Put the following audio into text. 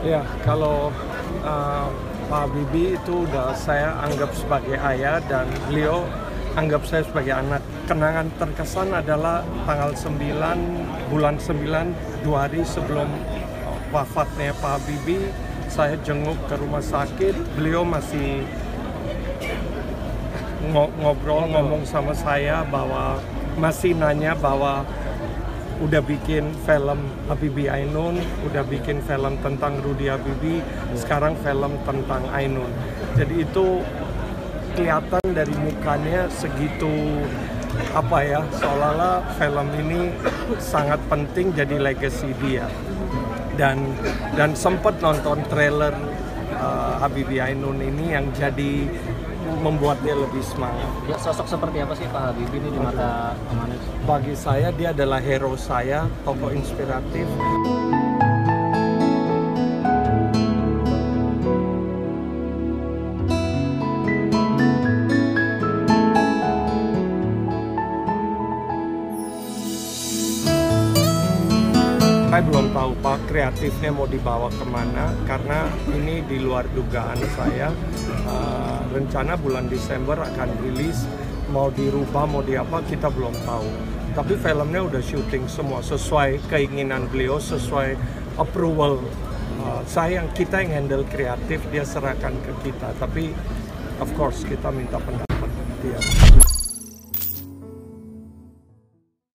Ya, kalau uh, Pak Habibie itu udah saya anggap sebagai ayah dan beliau anggap saya sebagai anak. Kenangan terkesan adalah tanggal 9 bulan 9 dua hari sebelum wafatnya Pak Habibie saya jenguk ke rumah sakit. Beliau masih ngo- ngobrol ngomong sama saya bahwa masih nanya bahwa udah bikin film Habibie Ainun, udah bikin film tentang Rudi Habibie, sekarang film tentang Ainun. Jadi itu kelihatan dari mukanya segitu apa ya, seolah-olah film ini sangat penting jadi legacy dia. Dan dan sempat nonton trailer uh, Habibie Ainun ini yang jadi membuat dia lebih semangat. Ya, sosok seperti apa sih Pak Habibie ini di mata Amanis? Bagi saya dia adalah hero saya, tokoh inspiratif. Saya belum tahu Pak kreatifnya mau dibawa ke mana karena ini di luar dugaan saya. Uh, rencana bulan Desember akan rilis mau dirubah mau di apa kita belum tahu. Tapi filmnya udah syuting semua sesuai keinginan beliau, sesuai approval. Uh, saya yang kita yang handle kreatif dia serahkan ke kita. Tapi of course kita minta pendapat dia.